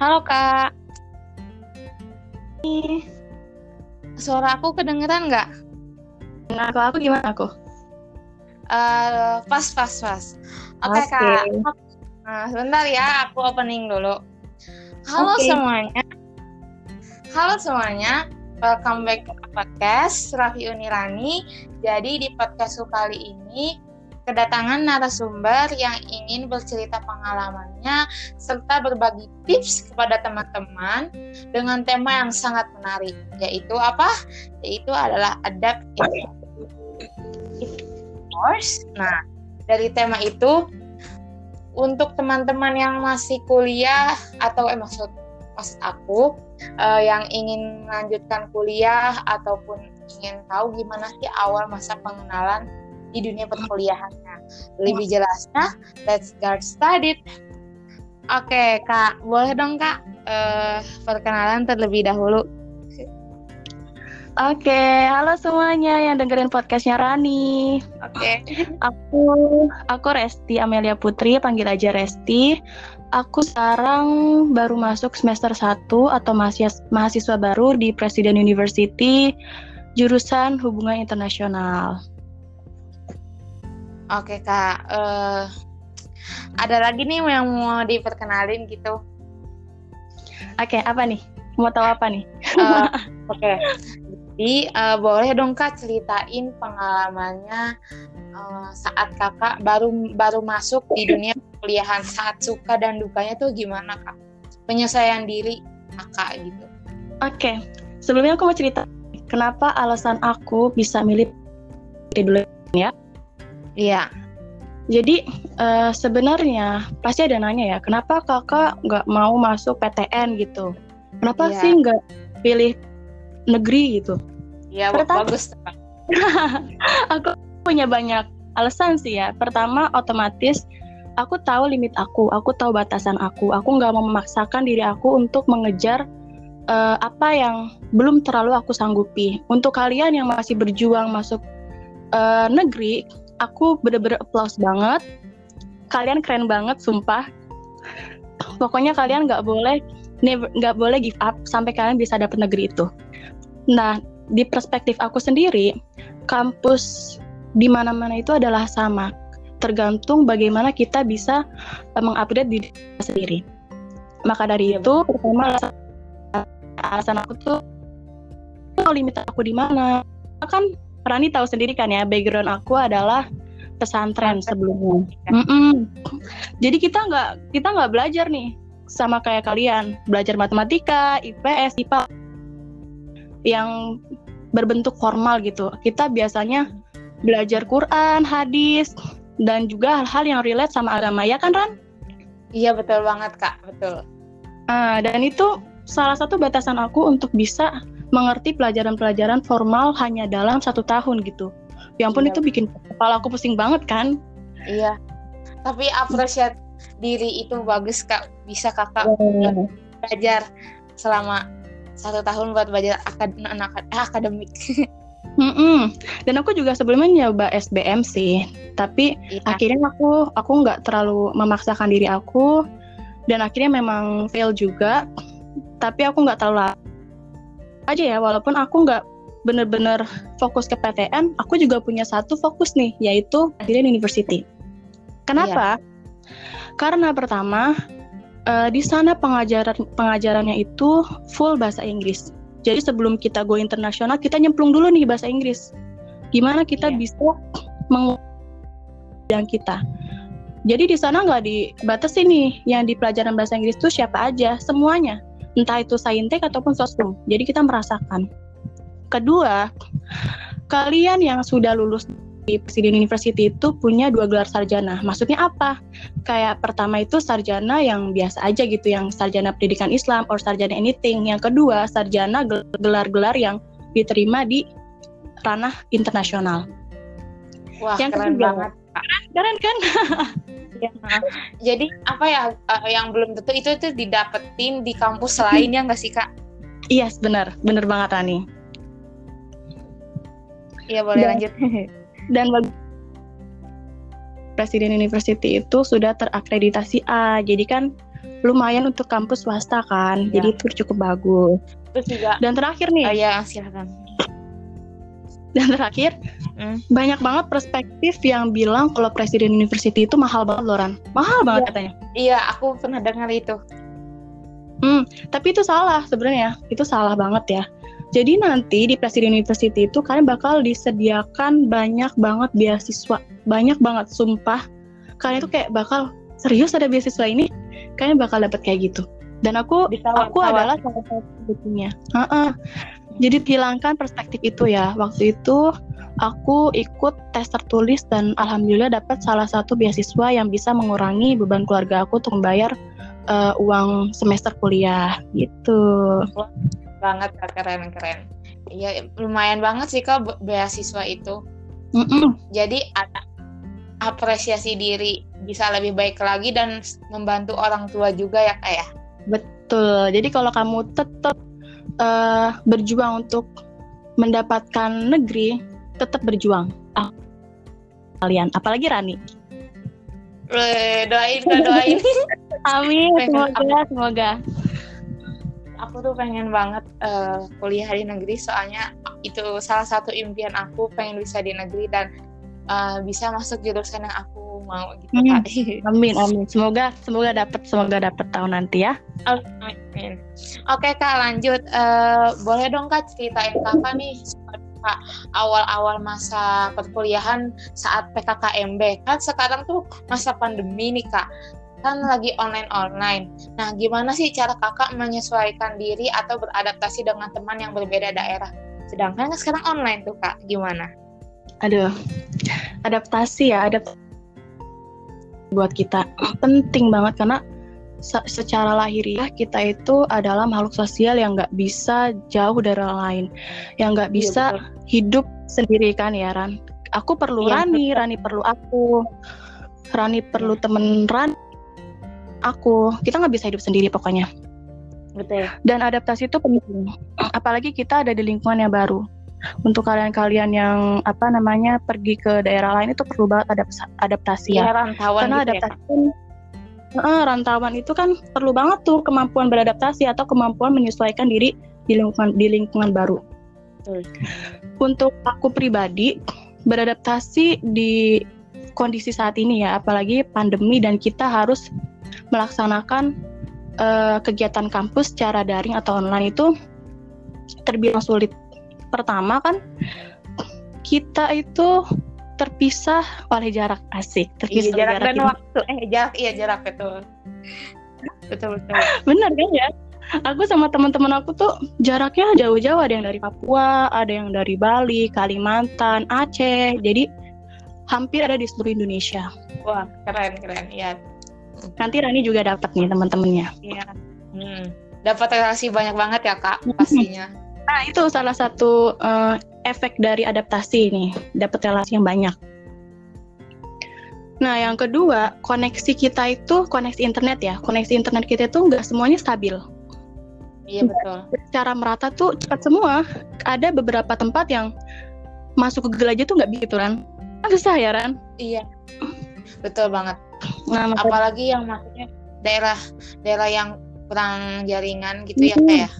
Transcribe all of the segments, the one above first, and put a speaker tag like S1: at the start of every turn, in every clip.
S1: Halo Kak. Suara aku kedengeran nggak?
S2: Nah, kalau aku gimana aku?
S1: Uh, pas, pas, pas. Oke okay, Kak. Nah, sebentar ya, aku opening dulu. Halo okay. semuanya. Halo semuanya. Welcome back to podcast Raffi Unirani. Jadi di podcast kali ini kedatangan narasumber yang ingin bercerita pengalamannya serta berbagi tips kepada teman-teman dengan tema yang sangat menarik yaitu apa? Yaitu adalah adaptive course. Nah, dari tema itu untuk teman-teman yang masih kuliah atau eh maksud maksud aku uh, yang ingin melanjutkan kuliah ataupun ingin tahu gimana sih awal masa pengenalan di dunia perkuliahannya. Lebih jelasnya, let's get started. Oke, Kak, boleh dong Kak uh, perkenalan terlebih dahulu.
S2: Oke, halo semuanya yang dengerin podcastnya Rani.
S1: Oke.
S2: Aku aku Resti Amelia Putri, panggil aja Resti. Aku sekarang baru masuk semester 1 atau mahasiswa, mahasiswa baru di Presiden University jurusan Hubungan Internasional.
S1: Oke kak, uh, ada lagi nih yang mau diperkenalin gitu.
S2: Oke, apa nih? Mau tahu apa nih?
S1: Uh, Oke, okay. jadi uh, boleh dong kak ceritain pengalamannya uh, saat kakak baru baru masuk di dunia kuliahan saat suka dan dukanya tuh gimana kak? Penyelesaian diri kakak gitu.
S2: Oke, okay. sebelumnya aku mau cerita kenapa alasan aku bisa milih dulu ya.
S1: Iya.
S2: Jadi uh, sebenarnya pasti ada nanya ya, kenapa kakak nggak mau masuk PTN gitu? Kenapa iya. sih nggak pilih negeri gitu?
S1: Iya, bagus.
S2: aku punya banyak alasan sih ya. Pertama, otomatis aku tahu limit aku, aku tahu batasan aku. Aku nggak mau memaksakan diri aku untuk mengejar uh, apa yang belum terlalu aku sanggupi. Untuk kalian yang masih berjuang masuk uh, negeri, aku bener-bener applause banget. Kalian keren banget sumpah. Pokoknya kalian nggak boleh nggak boleh give up sampai kalian bisa dapet negeri itu. Nah di perspektif aku sendiri kampus di mana-mana itu adalah sama. Tergantung bagaimana kita bisa uh, mengupdate diri kita sendiri. Maka dari itu pertama alasan, alasan aku tuh limit aku di mana? Kan Rani tahu sendiri kan ya background aku adalah pesantren sebelumnya. Mm -mm. Jadi kita nggak kita nggak belajar nih sama kayak kalian belajar matematika, IPS, IPA yang berbentuk formal gitu. Kita biasanya belajar Quran, hadis, dan juga hal-hal yang relate sama agama ya kan Ran?
S1: Iya betul banget kak, betul.
S2: Uh, dan itu salah satu batasan aku untuk bisa mengerti pelajaran-pelajaran formal hanya dalam satu tahun gitu. Ya ampun iya. itu bikin kepala aku pusing banget kan?
S1: Iya. Tapi apresiat diri itu bagus kak. Bisa kakak oh. belajar selama satu tahun buat belajar akad akademik.
S2: Mm -mm. Dan aku juga sebelumnya nyoba SBM sih, tapi iya. akhirnya aku aku nggak terlalu memaksakan diri aku dan akhirnya memang fail juga. Tapi aku nggak terlalu aja ya walaupun aku nggak bener-bener fokus ke PTN aku juga punya satu fokus nih yaitu Presiden University. Kenapa? Iya. karena pertama uh, di sana pengajaran pengajarannya itu full bahasa Inggris. Jadi sebelum kita go internasional kita nyemplung dulu nih bahasa Inggris. Gimana kita iya. bisa mengundang kita. Jadi di sana nggak dibatasi nih yang di pelajaran bahasa Inggris itu siapa aja semuanya entah itu saintek ataupun sosum. Jadi kita merasakan. Kedua, kalian yang sudah lulus di Presiden University itu punya dua gelar sarjana. Maksudnya apa? Kayak pertama itu sarjana yang biasa aja gitu, yang sarjana pendidikan Islam or sarjana anything. Yang kedua, sarjana gelar-gelar yang diterima di ranah internasional.
S1: Wah, yang keren ketiga, banget.
S2: Keren kan?
S1: Ya. Jadi apa ya uh, yang belum tentu itu itu didapetin di kampus lain ya nggak sih kak?
S2: Iya yes, benar, benar banget Rani.
S1: Iya boleh dan, lanjut.
S2: Dan Presiden University itu sudah terakreditasi A, jadi kan lumayan untuk kampus swasta kan, ya. jadi itu cukup bagus.
S1: Terus juga.
S2: Dan terakhir nih.
S1: Oh ya silakan.
S2: Dan terakhir, hmm. banyak banget perspektif yang bilang kalau presiden university itu mahal banget Loran. Mahal banget ya. katanya.
S1: Iya, aku pernah dengar itu.
S2: Hmm, tapi itu salah sebenarnya. Itu salah banget ya. Jadi nanti di Presiden University itu kalian bakal disediakan banyak banget beasiswa, banyak banget sumpah. Kalian itu kayak bakal serius ada beasiswa ini, kalian bakal dapat kayak gitu. Dan aku ditawar, aku tawar. adalah salah satu bukunya. Uh -uh. Jadi hilangkan perspektif itu ya. Waktu itu aku ikut tes tertulis dan alhamdulillah dapat salah satu beasiswa yang bisa mengurangi beban keluarga aku untuk membayar uh, uang semester kuliah gitu.
S1: Banget keren keren. Iya lumayan banget sih kak beasiswa itu.
S2: Mm -mm.
S1: jadi ada apresiasi diri bisa lebih baik lagi dan membantu orang tua juga ya kak ya?
S2: Betul. Jadi kalau kamu tetap uh, berjuang untuk mendapatkan negeri tetap berjuang. Ah, kalian apalagi Rani.
S1: Doain kak doain.
S2: Amin semoga semoga.
S1: Aku tuh pengen banget uh, kuliah di negeri soalnya itu salah satu impian aku pengen bisa di negeri dan uh, bisa masuk jurusan yang aku mau gitu hmm.
S2: kak. Amin amin. Semoga semoga dapat semoga dapat tahun nanti ya.
S1: Amin. Oke kak lanjut. Uh, boleh dong kak ceritain kakak nih kak awal-awal masa perkuliahan saat PKKMB kan sekarang tuh masa pandemi nih kak kan lagi online-online. Nah, gimana sih cara kakak menyesuaikan diri atau beradaptasi dengan teman yang berbeda daerah? Sedangkan kan sekarang online tuh kak, gimana?
S2: Aduh, adaptasi ya, adapt buat kita penting banget karena secara lahiriah kita itu adalah makhluk sosial yang nggak bisa jauh dari orang lain, yang nggak iya, bisa iya, hidup sendiri kan ya Ran. Aku perlu iya, Rani, betul. Rani perlu aku, Rani perlu temen Rani aku. Kita nggak bisa hidup sendiri pokoknya.
S1: Betul.
S2: Dan adaptasi itu penting. Apalagi kita ada di lingkungan yang baru untuk kalian-kalian yang apa namanya pergi ke daerah lain itu perlu banget adaptasi ya,
S1: ya rantauan
S2: karena gitu ya, adaptasi ya? uh, rantauan itu kan perlu banget tuh kemampuan beradaptasi atau kemampuan menyesuaikan diri di lingkungan di lingkungan baru Betul. untuk aku pribadi beradaptasi di kondisi saat ini ya apalagi pandemi dan kita harus melaksanakan uh, kegiatan kampus secara daring atau online itu terbilang sulit. Pertama kan kita itu terpisah oleh jarak asik,
S1: terpisah iya, jarak, jarak dan ini. waktu. Eh jarak iya jarak itu. betul betul.
S2: Benar kan ya? Aku sama teman-teman aku tuh jaraknya jauh-jauh, ada yang dari Papua, ada yang dari Bali, Kalimantan, Aceh. Jadi hampir ada di seluruh Indonesia.
S1: Wah, keren keren. Ya,
S2: Nanti Rani juga dapat nih teman-temannya.
S1: Iya. Hmm. Dapat relasi banyak banget ya kak, pastinya.
S2: Nah itu salah satu uh, efek dari adaptasi nih, dapat relasi yang banyak. Nah, yang kedua, koneksi kita itu koneksi internet ya. Koneksi internet kita itu nggak semuanya stabil.
S1: Iya betul.
S2: Secara merata tuh cepat semua. Ada beberapa tempat yang masuk ke Google aja tuh nggak begitu kan? Susah ya Ran?
S1: Iya. Betul banget. Nah, apalagi yang maksudnya daerah daerah yang kurang jaringan gitu ya hmm. kayak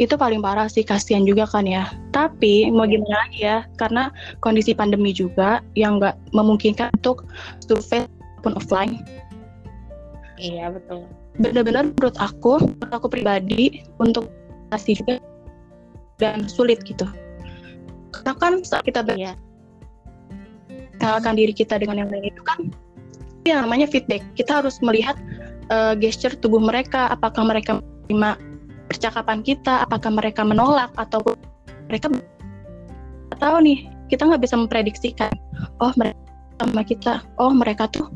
S2: itu paling parah sih kasihan juga kan ya tapi mau iya. gimana lagi ya karena kondisi pandemi juga yang nggak memungkinkan untuk survei pun offline
S1: iya betul
S2: benar-benar menurut aku menurut aku pribadi untuk pasti juga dan sulit gitu karena kan saat kita ber iya. diri kita dengan yang lain itu kan yang namanya feedback. Kita harus melihat uh, gesture tubuh mereka, apakah mereka menerima percakapan kita, apakah mereka menolak atau mereka tahu nih kita nggak bisa memprediksikan. Oh mereka sama kita, oh mereka tuh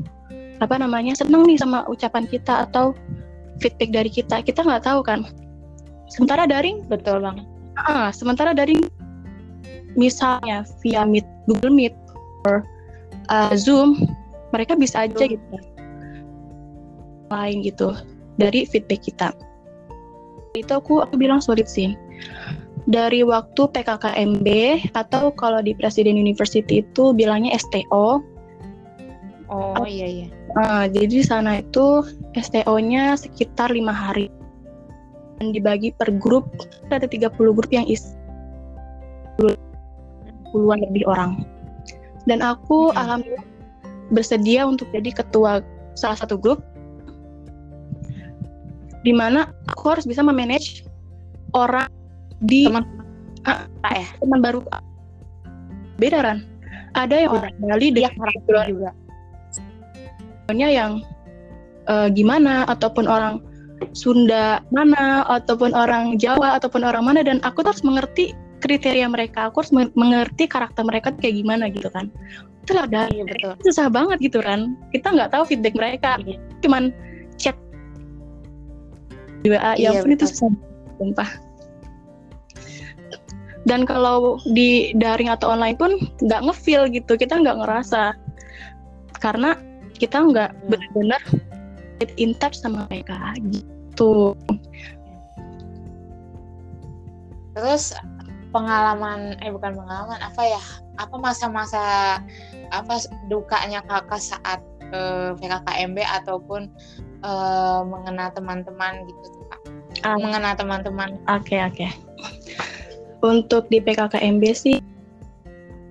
S2: apa namanya seneng nih sama ucapan kita atau feedback dari kita. Kita nggak tahu kan. Sementara daring
S1: betul bang.
S2: Ah, sementara daring misalnya via Meet, Google Meet, or uh, Zoom mereka bisa aja gitu lain gitu dari feedback kita itu aku aku bilang sulit sih. Dari waktu PKKMB atau kalau di Presiden University itu bilangnya STO
S1: Oh iya iya.
S2: Uh, jadi di sana itu STO-nya sekitar lima hari. Dan dibagi per grup ada 30 grup yang isi puluhan lebih orang. Dan aku hmm. alhamdulillah bersedia untuk jadi ketua salah satu grup di mana aku harus bisa memanage orang di
S1: teman. Uh,
S2: teman baru. Beda kan ada yang orang Bali
S1: iya, dengan juga.
S2: Yang uh, gimana ataupun orang Sunda mana ataupun orang Jawa ataupun orang mana dan aku harus mengerti kriteria mereka. Aku harus mengerti karakter mereka kayak gimana gitu kan. Itu ada iya, betul. susah banget gitu kan kita nggak tahu feedback mereka. Iya. cuman WA ya iya, pun itu susah sumpah. Dan kalau di daring atau online pun nggak ngefeel gitu kita nggak ngerasa. Karena kita nggak hmm. benar-benar in touch sama mereka gitu.
S1: Terus pengalaman eh bukan pengalaman apa ya apa masa-masa apa dukanya kakak saat eh, PKKMB ataupun uh, mengenal teman-teman gitu uh, mengenal teman-teman
S2: oke okay, oke okay. untuk di PKKMB sih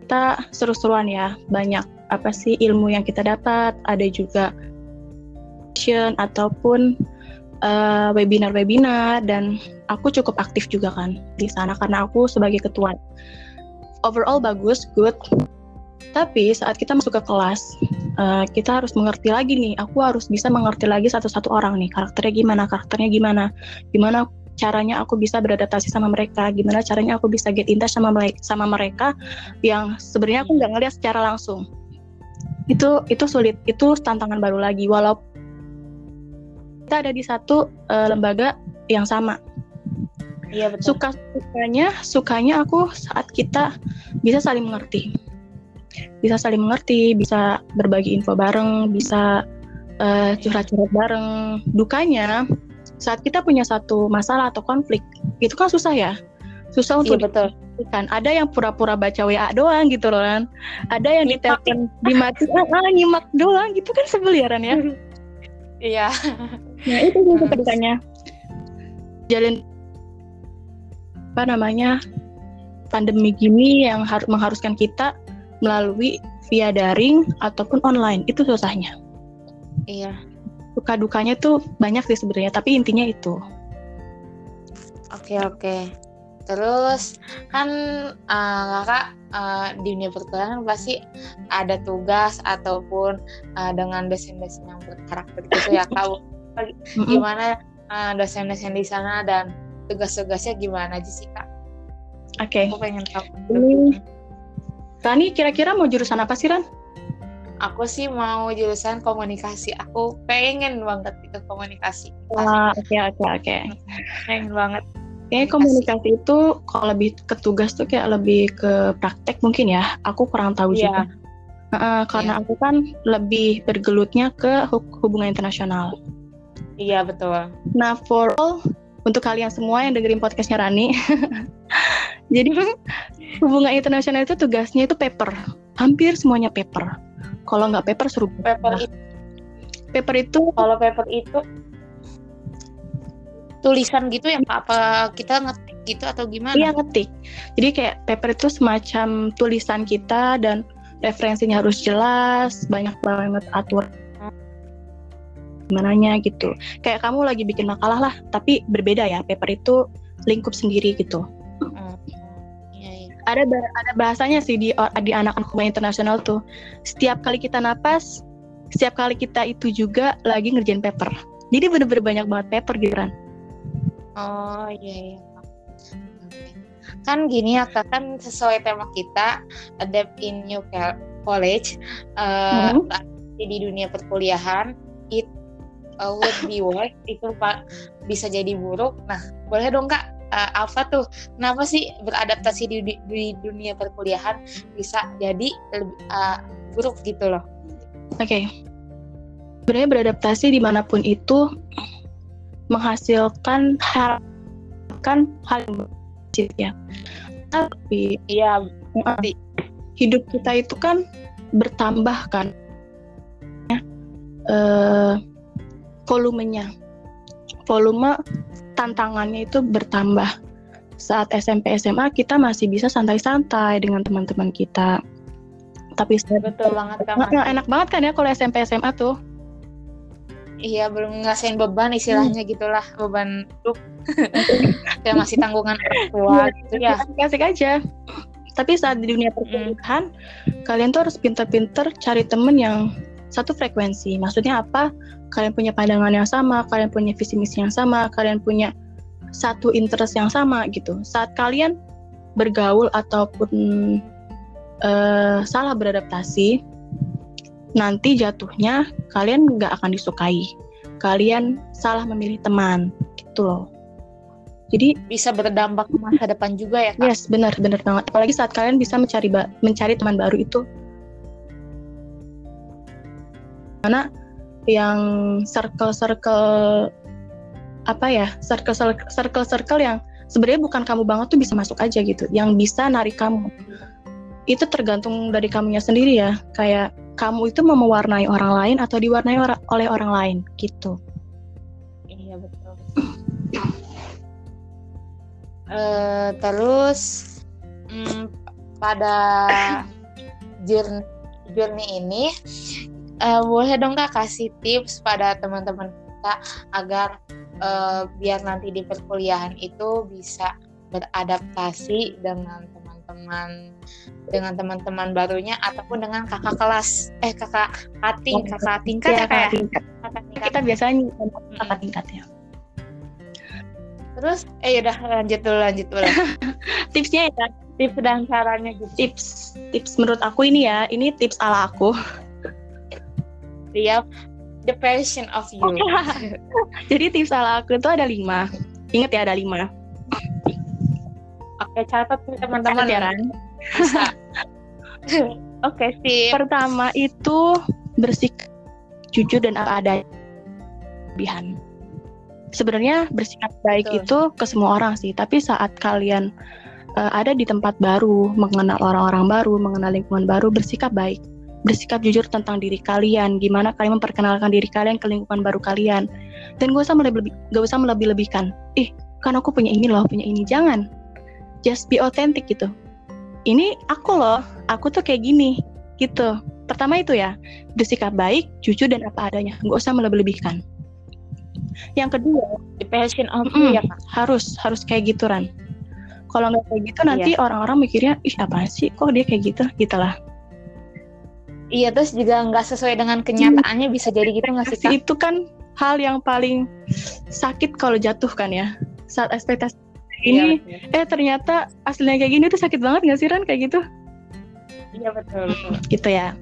S2: kita seru-seruan ya banyak apa sih ilmu yang kita dapat ada juga ataupun uh, webinar-webinar dan aku cukup aktif juga kan di sana karena aku sebagai ketua. Overall bagus, good. Tapi saat kita masuk ke kelas, uh, kita harus mengerti lagi nih. Aku harus bisa mengerti lagi satu-satu orang nih. Karakternya gimana, karakternya gimana, gimana caranya aku bisa beradaptasi sama mereka, gimana caranya aku bisa get in touch sama mereka, sama mereka yang sebenarnya aku nggak ngeliat secara langsung itu itu sulit itu tantangan baru lagi walaupun kita ada di satu uh, lembaga yang sama
S1: iya betul
S2: suka sukanya sukanya aku saat kita bisa saling mengerti bisa saling mengerti bisa berbagi info bareng bisa uh, curhat-curhat bareng. Dukanya saat kita punya satu masalah atau konflik itu kan susah ya. Susah untuk
S1: iya, betul.
S2: kan ada yang pura-pura baca WA doang gitu loh kan ada yang ditelepon dimati ah, ah nyimak doang. Gitu kan sebel ya. Ya
S1: iya.
S2: Nah itu sih ceritanya jalan apa namanya pandemi gini yang harus mengharuskan kita melalui via daring ataupun online itu susahnya
S1: iya
S2: suka dukanya tuh banyak sih sebenarnya tapi intinya itu
S1: oke oke Terus kan uh, kakak uh, di dunia perkuliahan pasti ada tugas ataupun uh, dengan dosen-dosen yang berkarakter gitu ya kak. Gimana uh, dosen-dosen di sana dan tugas-tugasnya gimana aja sih kak?
S2: Oke. Okay.
S1: Aku pengen tahu.
S2: Ini Rani kira-kira mau jurusan apa sih Ran?
S1: Aku sih mau jurusan komunikasi. Aku pengen banget itu komunikasi.
S2: oke oke oke.
S1: Pengen banget.
S2: Kayaknya komunikasi itu kalau lebih ke tugas tuh kayak lebih ke praktek mungkin ya. Aku kurang tahu yeah. juga. Uh, karena yeah. aku kan lebih bergelutnya ke hubungan internasional.
S1: Iya betul.
S2: Nah for all untuk kalian semua yang dengerin podcastnya Rani, jadi hubungan internasional itu tugasnya itu paper, hampir semuanya paper. Kalau nggak paper suruh
S1: paper. Itu.
S2: Paper itu
S1: kalau paper itu tulisan gitu ya apa kita ngetik gitu atau gimana?
S2: Iya ngetik. Jadi kayak paper itu semacam tulisan kita dan referensinya harus jelas, banyak banget aturan mananya gitu. Kayak kamu lagi bikin makalah lah, tapi berbeda ya. Paper itu lingkup sendiri gitu. Hmm. Iya, iya. Ada ada bahasanya sih di di anak-anak internasional tuh. Setiap kali kita napas, setiap kali kita itu juga lagi ngerjain paper. Jadi bener-bener banyak banget paper gitu kan.
S1: Oh iya iya. Kan gini ya kan sesuai tema kita adapt in new college uh, mm -hmm. di dunia perkuliahan it uh, would be worse itu pak bisa jadi buruk. Nah boleh dong kak uh, Alfa tuh kenapa sih beradaptasi di, di, di dunia perkuliahan bisa jadi lebih uh, buruk gitu loh?
S2: Oke. Okay. Sebenarnya beradaptasi di mana pun itu menghasilkan hal kan hal yang positif ya tapi
S1: ya
S2: hidup kita itu kan bertambah kan uh, volumenya. Volume tantangannya itu bertambah. Saat SMP SMA kita masih bisa santai-santai dengan teman-teman kita. Tapi
S1: betul banget kan
S2: enak banget kan ya kalau SMP SMA tuh?
S1: Iya belum ngerasain beban istilahnya hmm. gitulah beban hidup. Kayak masih tanggungan orang tua
S2: iya, gitu ya. asik aja. Tapi saat di dunia perkuliahan hmm. kalian tuh harus pinter-pinter cari temen yang satu frekuensi. Maksudnya apa kalian punya pandangan yang sama kalian punya visi misi yang sama kalian punya satu interest yang sama gitu. Saat kalian bergaul ataupun uh, salah beradaptasi nanti jatuhnya kalian nggak akan disukai. Kalian salah memilih teman gitu loh.
S1: Jadi bisa berdampak ke masa depan juga ya kak?
S2: Yes benar benar banget. Apalagi saat kalian bisa mencari mencari teman baru itu. Mana yang circle circle apa ya circle circle circle yang sebenarnya bukan kamu banget tuh bisa masuk aja gitu yang bisa narik kamu. Itu tergantung dari kamunya sendiri ya kayak kamu itu mau mewarnai orang lain atau diwarnai or oleh orang lain gitu.
S1: Iya betul. Uh, terus um, pada journey journey ini uh, boleh dong kak kasih tips pada teman-teman kita agar uh, biar nanti di perkuliahan itu bisa beradaptasi dengan teman-teman dengan teman-teman barunya ataupun dengan kakak kelas. Eh kakak kating kakak tingkat ya,
S2: ya? kakak tingkat. kakak tingkat. Kita biasanya kakak tingkat ya.
S1: Terus eh udah lanjut dulu lanjut dulu.
S2: Tipsnya ya
S1: tips dan caranya gitu.
S2: Tips tips menurut aku ini ya ini tips ala aku
S1: dia the passion of you
S2: jadi tips ala aku itu ada lima ingat ya ada lima
S1: Oke, catat nih teman-teman
S2: ya, Ran.
S1: Oke, sih.
S2: Pertama itu bersikap jujur dan apa adanya. Bihan. Sebenarnya bersikap baik Betul. itu ke semua orang sih, tapi saat kalian uh, ada di tempat baru, mengenal orang-orang baru, mengenal lingkungan baru, bersikap baik. Bersikap jujur tentang diri kalian, gimana kalian memperkenalkan diri kalian ke lingkungan baru kalian. Dan gak usah melebih, gak usah melebih-lebihkan. Ih, kan aku punya ini loh, punya ini. Jangan. Just be authentic gitu. Ini aku loh aku tuh kayak gini gitu. Pertama itu ya bersikap baik jujur dan apa adanya. Nggak usah melebih-lebihkan. Yang kedua
S1: the passion of mm, ya
S2: harus harus kayak gitu Ran kalau nggak kayak gitu nanti iya. orang-orang mikirnya ih apa sih? Kok dia kayak gitu? Gitulah
S1: iya terus juga nggak sesuai dengan kenyataannya bisa jadi gitu nggak sih
S2: itu kan hal yang paling sakit kalau jatuh kan ya saat ekspektasi ini. Iya, eh ternyata aslinya kayak gini tuh sakit banget gak sih Ran? Kayak gitu.
S1: Iya betul, betul.
S2: Gitu ya.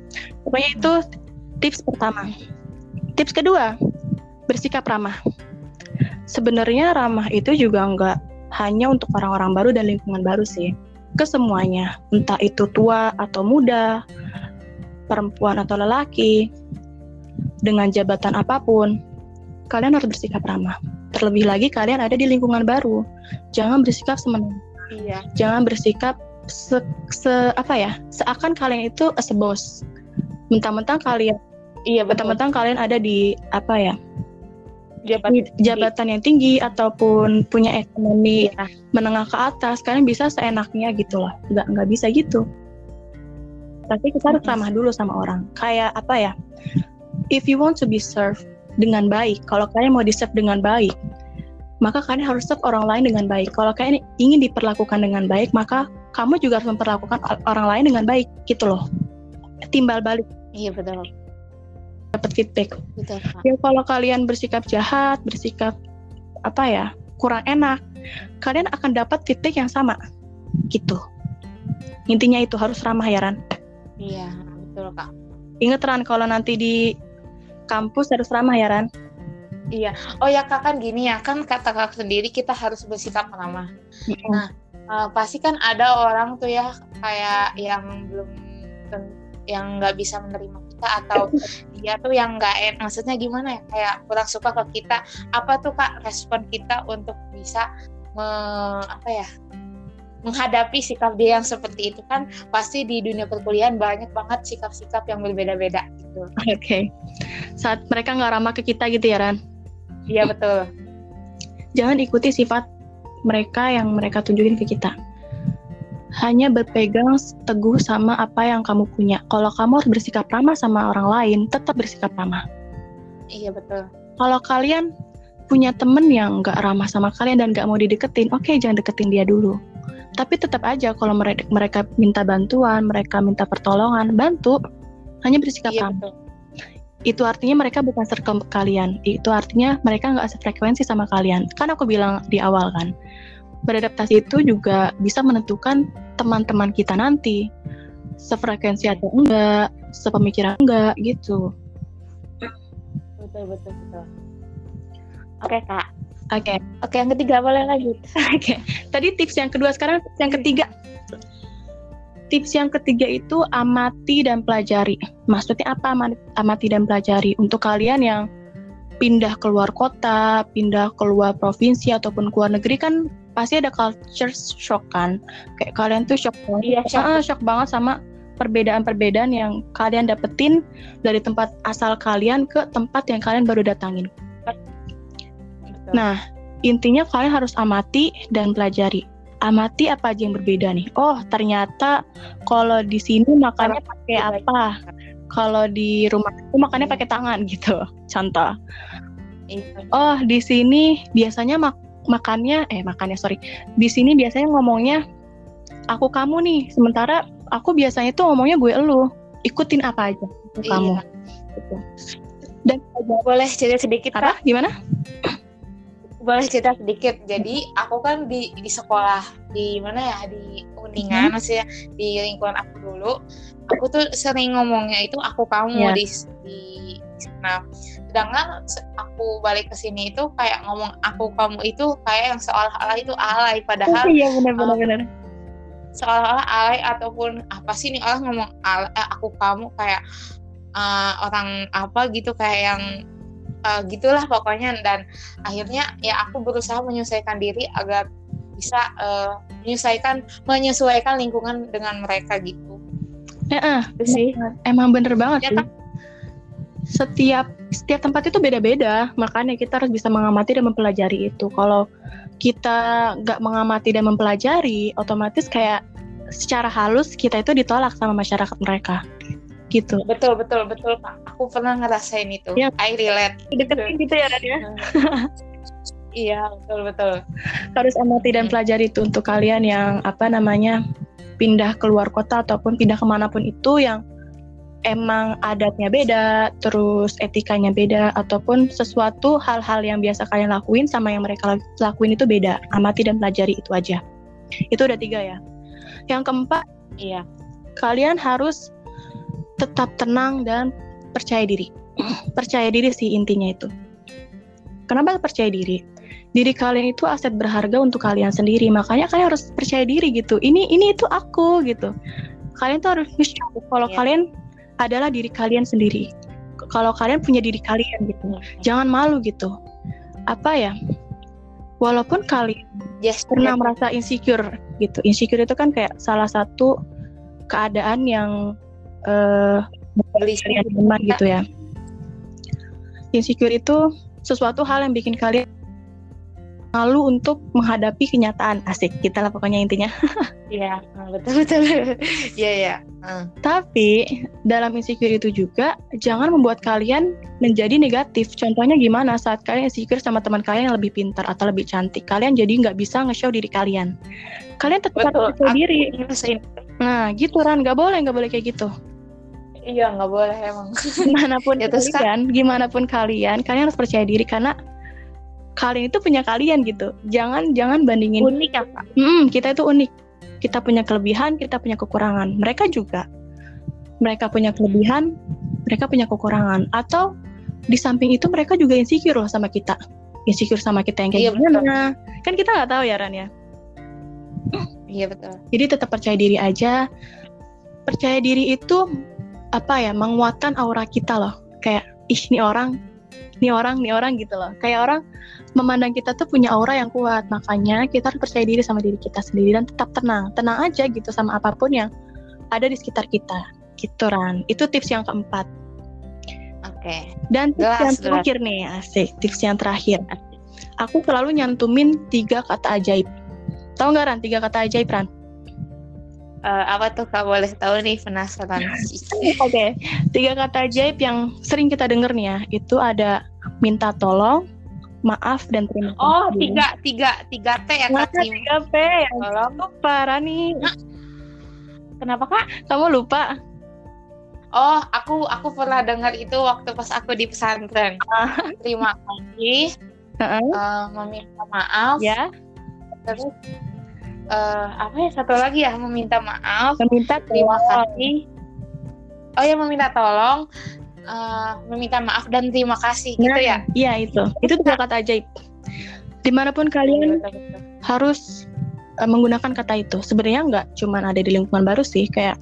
S2: Pokoknya itu tips pertama. Tips kedua bersikap ramah. Sebenarnya ramah itu juga nggak hanya untuk orang-orang baru dan lingkungan baru sih. Ke semuanya. Entah itu tua atau muda perempuan atau lelaki dengan jabatan apa pun kalian harus bersikap ramah. Terlebih lagi kalian ada di lingkungan baru. Jangan bersikap semena
S1: iya.
S2: jangan bersikap se, se apa ya? Seakan kalian itu as a boss. Mentang-mentang kalian
S1: iya
S2: mentang-mentang kalian ada di apa ya?
S1: Jabatan,
S2: jabatan yang tinggi ataupun punya ekonomi iya. menengah ke atas kalian bisa seenaknya gitu loh nggak nggak bisa gitu tapi kita harus ramah dulu sama orang kayak apa ya if you want to be served dengan baik. Kalau kalian mau di-serve dengan baik, maka kalian harus serve orang lain dengan baik. Kalau kalian ingin diperlakukan dengan baik, maka kamu juga harus memperlakukan orang lain dengan baik, gitu loh. Timbal balik.
S1: Iya betul.
S2: Dapat feedback. Betul. Ya kalau kalian bersikap jahat, bersikap apa ya kurang enak, kalian akan dapat feedback yang sama, gitu. Intinya itu harus ramah ya Ran.
S1: Iya betul kak.
S2: Ingat Ran kalau nanti di kampus harus ramah ya Ran
S1: iya oh ya kak kan gini ya kan kata kak sendiri kita harus bersikap ramah mm-hmm. nah uh, pasti kan ada orang tuh ya kayak yang belum yang nggak bisa menerima kita atau dia tuh yang nggak enak maksudnya gimana ya kayak kurang suka ke kita apa tuh kak respon kita untuk bisa me, apa ya menghadapi sikap dia yang seperti itu kan pasti di dunia perkuliahan banyak banget sikap-sikap yang berbeda-beda gitu.
S2: Oke. Okay. Saat mereka nggak ramah ke kita gitu ya Ran?
S1: Iya betul.
S2: Jangan ikuti sifat mereka yang mereka tunjukin ke kita. Hanya berpegang teguh sama apa yang kamu punya. Kalau kamu harus bersikap ramah sama orang lain, tetap bersikap ramah.
S1: Iya betul.
S2: Kalau kalian punya temen yang nggak ramah sama kalian dan nggak mau dideketin, oke okay, jangan deketin dia dulu. Tapi tetap aja kalau mereka, mereka minta bantuan, mereka minta pertolongan, bantu. Hanya bersikap iya, ramah. Itu artinya mereka bukan circle kalian. Itu artinya mereka nggak sefrekuensi sama kalian. Kan aku bilang di awal kan, beradaptasi itu juga bisa menentukan teman-teman kita nanti sefrekuensi atau enggak, sepemikiran enggak gitu.
S1: Betul betul betul. Oke kak.
S2: Oke.
S1: Oke yang ketiga boleh lanjut.
S2: Oke. Tadi tips yang kedua sekarang tips yang ketiga. Tips yang ketiga itu amati dan pelajari. Maksudnya apa amati dan pelajari? Untuk kalian yang pindah keluar kota, pindah keluar provinsi ataupun keluar negeri kan pasti ada culture shock kan. Kayak kalian tuh shock banget. Iya, shock. Ah, shock banget sama perbedaan-perbedaan yang kalian dapetin dari tempat asal kalian ke tempat yang kalian baru datangin. Nah, intinya kalian harus amati dan pelajari. Amati apa aja yang berbeda nih. Oh, ternyata kalau di sini makannya pakai apa? Kalau di rumah itu makannya pakai tangan gitu. Contoh. Iya. Oh, di sini biasanya mak makannya eh makannya sorry. Di sini biasanya ngomongnya aku kamu nih. Sementara aku biasanya tuh ngomongnya gue elu. Ikutin apa aja iya. kamu. Gitu.
S1: Dan boleh cerita sedikit
S2: apa? Gimana?
S1: Boleh cerita sedikit. Jadi aku kan di di sekolah di mana ya di Uningan hmm. maksudnya di lingkungan aku dulu. Aku tuh sering ngomongnya itu aku kamu yeah. di di sana. Sedangkan aku balik ke sini itu kayak ngomong aku kamu itu kayak yang seolah-olah itu alay padahal
S2: Iya benar benar um,
S1: Seolah-olah alay ataupun apa sih nih orang ngomong alay, eh, aku kamu kayak uh, orang apa gitu kayak yang uh, gitulah pokoknya dan akhirnya ya aku berusaha menyesuaikan diri agar bisa uh, menyesuaikan menyesuaikan lingkungan dengan mereka gitu.
S2: Ya, uh, sih. Emang bener banget ya, sih. Kan? Setiap setiap tempat itu beda-beda, makanya kita harus bisa mengamati dan mempelajari itu. Kalau kita nggak mengamati dan mempelajari, otomatis kayak secara halus kita itu ditolak sama masyarakat mereka gitu.
S1: Betul betul betul Pak. Aku pernah ngerasain itu. Ya. I relate.
S2: Deketin gitu ya Nadia.
S1: iya betul betul.
S2: Harus amati dan hmm. pelajari itu untuk kalian yang apa namanya pindah keluar kota ataupun pindah ke mana pun itu yang emang adatnya beda, terus etikanya beda, ataupun sesuatu hal-hal yang biasa kalian lakuin sama yang mereka lakuin itu beda. Amati dan pelajari itu aja. Itu udah tiga ya. Yang keempat,
S1: iya.
S2: Kalian harus tetap tenang dan percaya diri. percaya diri sih intinya itu. Kenapa percaya diri? Diri kalian itu aset berharga untuk kalian sendiri, makanya kalian harus percaya diri gitu. Ini ini itu aku gitu. Kalian tuh harus show kalau yeah. kalian adalah diri kalian sendiri. Kalau kalian punya diri kalian gitu. Yeah. Jangan malu gitu. Apa ya? Walaupun kalian yes, pernah yeah. merasa insecure gitu. Insecure itu kan kayak salah satu keadaan yang uh, kalian teman gitu ya. Insecure itu sesuatu hal yang bikin kalian malu untuk menghadapi kenyataan. Asik kita lah pokoknya intinya.
S1: Iya betul betul. Iya iya uh.
S2: tapi dalam insecure itu juga jangan membuat kalian menjadi negatif. Contohnya gimana? Saat kalian insecure sama teman kalian yang lebih pintar atau lebih cantik kalian jadi nggak bisa nge-show diri kalian. Kalian tetap harus diri. nah gitu Ran. Nggak boleh nggak boleh kayak gitu
S1: iya nggak boleh emang.
S2: Gimana pun ya, terus kalian kan? gimana pun kalian kalian harus percaya diri karena kalian itu punya kalian gitu. Jangan jangan bandingin.
S1: Unik apa
S2: hmm, kita itu unik. Kita punya kelebihan kita punya kekurangan. Mereka juga. Mereka punya kelebihan mereka punya kekurangan. Atau di samping itu mereka juga insecure loh sama kita. Insecure sama kita yang kayak iya, gimana. Betul. kan kita nggak tahu ya Ran ya?
S1: Iya betul.
S2: Jadi tetap percaya diri aja. Percaya diri itu apa ya menguatkan aura kita loh kayak ih ini orang ini orang ini orang gitu loh kayak orang memandang kita tuh punya aura yang kuat makanya kita harus percaya diri sama diri kita sendiri dan tetap tenang tenang aja gitu sama apa pun yang ada di sekitar kita gitu Ran itu tips yang keempat
S1: oke.
S2: Dan tips
S1: Jelas,
S2: yang terakhir nih, asik. Tips yang terakhir. Aku selalu nyantumin tiga kata ajaib. Tahu nggak Ran? Tiga kata ajaib Ran?
S1: Eh, apa tuh kak boleh tahu nih penasaran.
S2: Oke. Tiga kata ajaib yang sering kita denger nih ya. Itu ada minta tolong, maaf dan terima kasih.
S1: Oh tiga tiga tiga T ya
S2: Nah,
S1: kak Kim.
S2: tiga P.
S1: Tolong.
S2: Lupa Rani.
S1: Kenapa kak?
S2: Kamu lupa?
S1: Oh aku aku pernah dengar itu waktu pas aku di pesantren.
S2: Ah.
S1: Terima kasih.
S2: Heeh.
S1: eh, meminta maaf.
S2: Ya.
S1: Terus eh, apa ya satu lagi ya meminta maaf.
S2: Meminta
S1: Terima kasih. Oh ya meminta tolong. eh, meminta maaf dan terima kasih gitu ya.
S2: Iya itu. Itu tiga kata ajaib. Di mana pun kalian
S1: Betul-betul.
S2: harus uh, menggunakan kata itu. Sebenarnya nggak cuman ada di lingkungan baru sih, kayak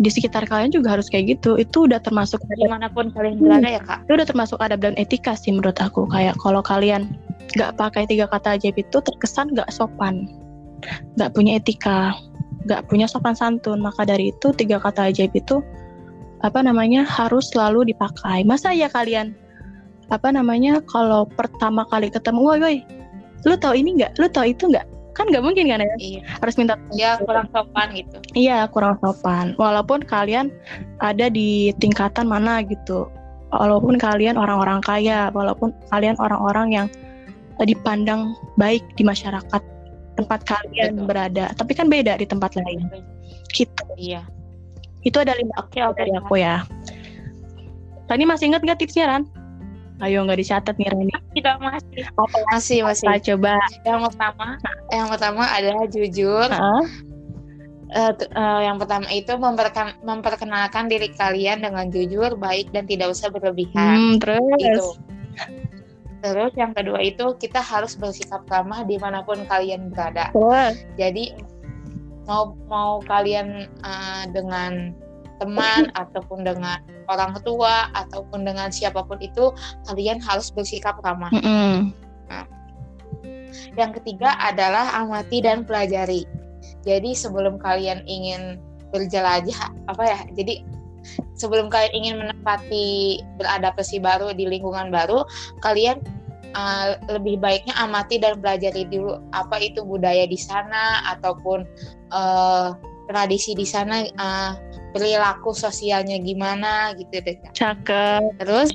S2: di sekitar kalian juga harus kayak gitu. Itu udah termasuk Di
S1: mana pun kalian berada ya kak.
S2: itu udah termasuk adab dan etika sih menurut aku. Kayak kalau kalian nggak pakai tiga kata ajaib itu terkesan nggak sopan, nggak punya etika, nggak punya sopan santun. Maka dari itu tiga kata ajaib itu apa namanya harus selalu dipakai. Masa ya kalian apa namanya kalau pertama kali ketemu, woi woi, lu tahu ini nggak? Lu tahu itu nggak? Kan nggak mungkin kan ya?
S1: Iya.
S2: Harus minta
S1: Ya kurang sopan gitu.
S2: Iya, kurang sopan. Walaupun kalian ada di tingkatan mana gitu. Walaupun kalian orang-orang kaya, walaupun kalian orang-orang yang dipandang baik di masyarakat tempat kalian
S1: Betul.
S2: berada. Tapi kan beda di tempat lain. Gitu.
S1: Iya.
S2: Itu ada lima
S1: Oke oke.
S2: dari aku ya. Tadi masih ingat nggak tipsnya Ran? Ayo nggak dicatat nih Rani.
S1: Kita masih
S2: Apa?
S1: masih masih.
S2: Kita coba.
S1: Yang pertama, yang pertama adalah jujur.
S2: Heeh.
S1: Eh, t- eh, yang pertama itu memperken- memperkenalkan diri kalian dengan jujur, baik dan tidak usah berlebihan.
S2: Hmm, terus.
S1: Itu. Terus yang kedua itu kita harus bersikap ramah di mana pun kalian berada. Jadi mau mau kalian eh, dengan teman ataupun dengan orang tua ataupun dengan siapa pun itu kalian harus bersikap ramah.
S2: Mm-mm.
S1: Yang ketiga adalah amati dan pelajari. Jadi sebelum kalian ingin berjelajah apa ya? Jadi sebelum kalian ingin menempati beradaptasi baru di lingkungan baru, kalian uh, lebih baiknya amati dan pelajari dulu apa itu budaya di sana ataupun uh, tradisi di sana, uh, perilaku sosialnya gimana gitu deh.
S2: Cakep.
S1: Terus,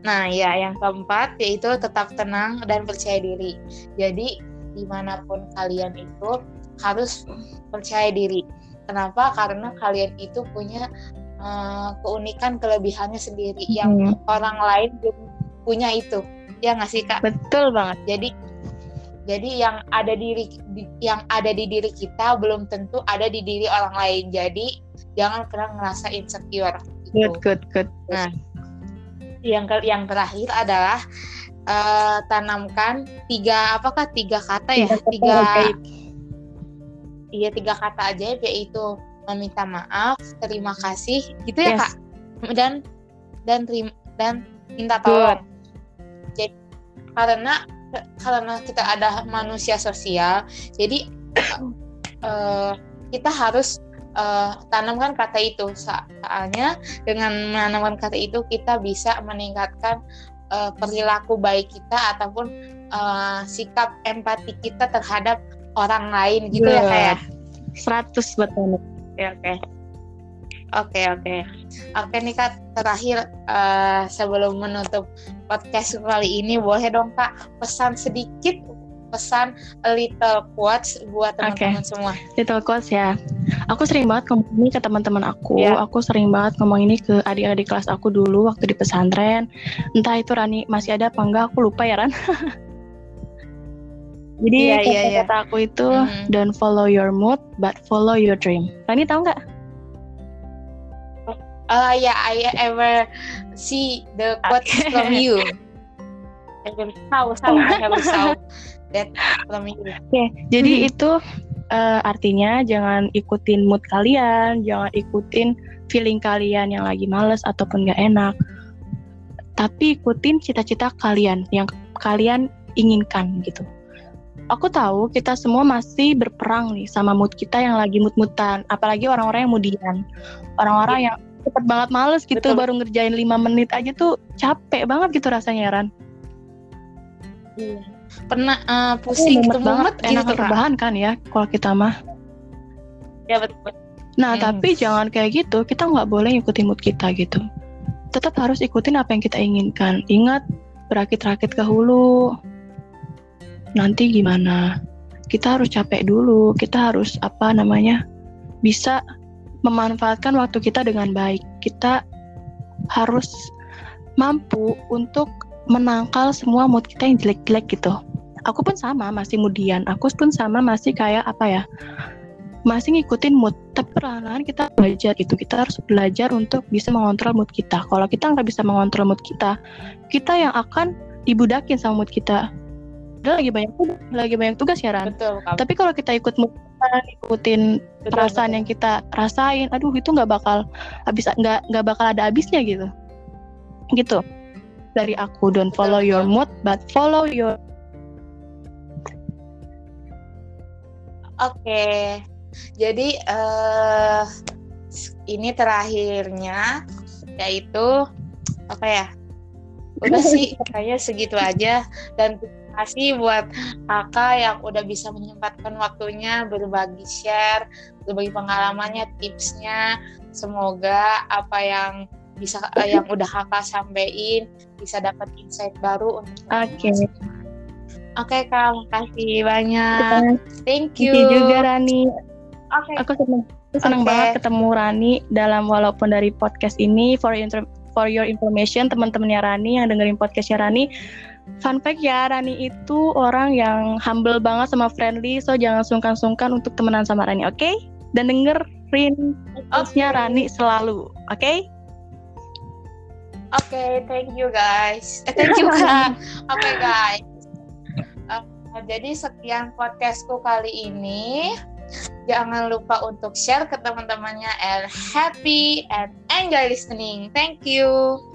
S1: nah ya yang keempat yaitu tetap tenang dan percaya diri. Jadi di mana pun kalian itu harus percaya diri. Kenapa? Karena kalian itu punya uh, keunikan kelebihannya sendiri yang
S2: Hmm,
S1: orang lain belum punya itu. Ya nggak sih kak?
S2: Betul banget.
S1: Jadi jadi yang ada diri di- yang ada di diri kita belum tentu ada di diri orang lain. Jadi jangan pernah ngerasa insecure. gitu
S2: Good, good, good.
S1: yang ke- yang terakhir adalah eh, tanamkan tiga apakah tiga kata ya
S2: Tiga
S1: iya tiga kata ajaib yaitu meminta maaf terima kasih gitu ya
S2: Yes.
S1: kak dan dan terima dan minta tolong jadi karena karena kita ada manusia sosial jadi eh, kita harus eh, tanamkan kata itu So- soalnya dengan menanamkan kata itu kita bisa meningkatkan eh, perilaku baik kita ataupun eh, sikap empati kita terhadap orang lain gitu ya
S2: Good.
S1: kayak
S2: 100 buat kamu.
S1: Oke oke oke oke oke nih kak terakhir eh, sebelum menutup podcast kali ini boleh dong kak pesan sedikit pesan a little quotes buat teman-teman semua
S2: Little quotes ya. Aku sering banget ngomong ini ke teman-teman aku.
S1: Iya.
S2: Aku sering banget ngomong ini ke adik-adik kelas aku dulu waktu di pesantren. Entah itu Rani masih ada apa enggak, aku lupa ya Ran. Jadi
S1: Iya, iya, iya.
S2: kata aku itu
S1: Mhm.
S2: don't follow your mood but follow your dream. Rani tahu nggak?
S1: Uh, yeah, I ever see the quotes from you. I ever saw, saw, I ever saw that from you.
S2: Oke, jadi
S1: Hmm.
S2: itu eh, artinya jangan ikutin mood kalian, jangan ikutin feeling kalian yang lagi males ataupun nggak enak. Tapi ikutin cita-cita kalian yang kalian inginkan gitu. Aku tahu kita semua masih berperang nih sama mood kita yang lagi mood-mutan, apalagi orang-orang yang mudian. Orang-orang yang cepet banget males gitu Betul. baru ngerjain lima menit aja tuh capek banget gitu rasanya Ran
S1: iya. pernah uh, pusing
S2: gitu banget enak gitu, rebahan kan ya kalau kita mah
S1: ya betul
S2: nah hmm. tapi jangan kayak gitu kita nggak boleh ikutin mood kita gitu tetap harus ikutin apa yang kita inginkan ingat berakit-rakit ke hulu nanti gimana kita harus capek dulu kita harus apa namanya bisa memanfaatkan waktu kita dengan baik. Kita harus mampu untuk menangkal semua mood kita yang jelek-jelek gitu. Aku pun sama, masih mudian. Aku pun sama, masih kayak apa ya? Masih ngikutin mood. Tapi perlahan-lahan kita belajar gitu. Kita harus belajar untuk bisa mengontrol mood kita. Kalau kita nggak bisa mengontrol mood kita, kita yang akan dibudakin sama mood kita. Udah lagi banyak lagi banyak tugas ya Ran. Betul. Tapi kalau kita ikut mood ikutin betul, perasaan betul. yang kita rasain aduh itu nggak bakal habis nggak nggak bakal ada habisnya gitu gitu dari aku don't follow your mood but follow your
S1: oke okay. jadi uh, ini terakhirnya yaitu apa ya udah sih kayaknya segitu aja dan kasih buat kakak yang udah bisa menyempatkan waktunya berbagi share, berbagi pengalamannya, tipsnya. Semoga apa yang bisa eh, yang udah kakak sampaikan bisa dapat insight baru untuk
S2: Oke. Okay.
S1: Oke okay, kak, makasih banyak. Thank you.
S2: Thank you juga Rani. Oke. Okay. Aku senang senang okay. banget ketemu Rani dalam walaupun dari podcast ini for your for your information teman-temannya Rani yang dengerin podcastnya Rani Fun fact ya, Rani itu orang yang humble banget sama friendly, so jangan sungkan-sungkan untuk temenan sama Rani, oke? Okay? Dan dengerin podcastnya okay. Rani selalu, oke? Okay?
S1: Oke, okay, thank you guys. Eh, thank you kak. Oke okay, guys. Uh, jadi sekian podcastku kali ini. Jangan lupa untuk share ke teman-temannya and happy and enjoy listening. Thank you. Thank you.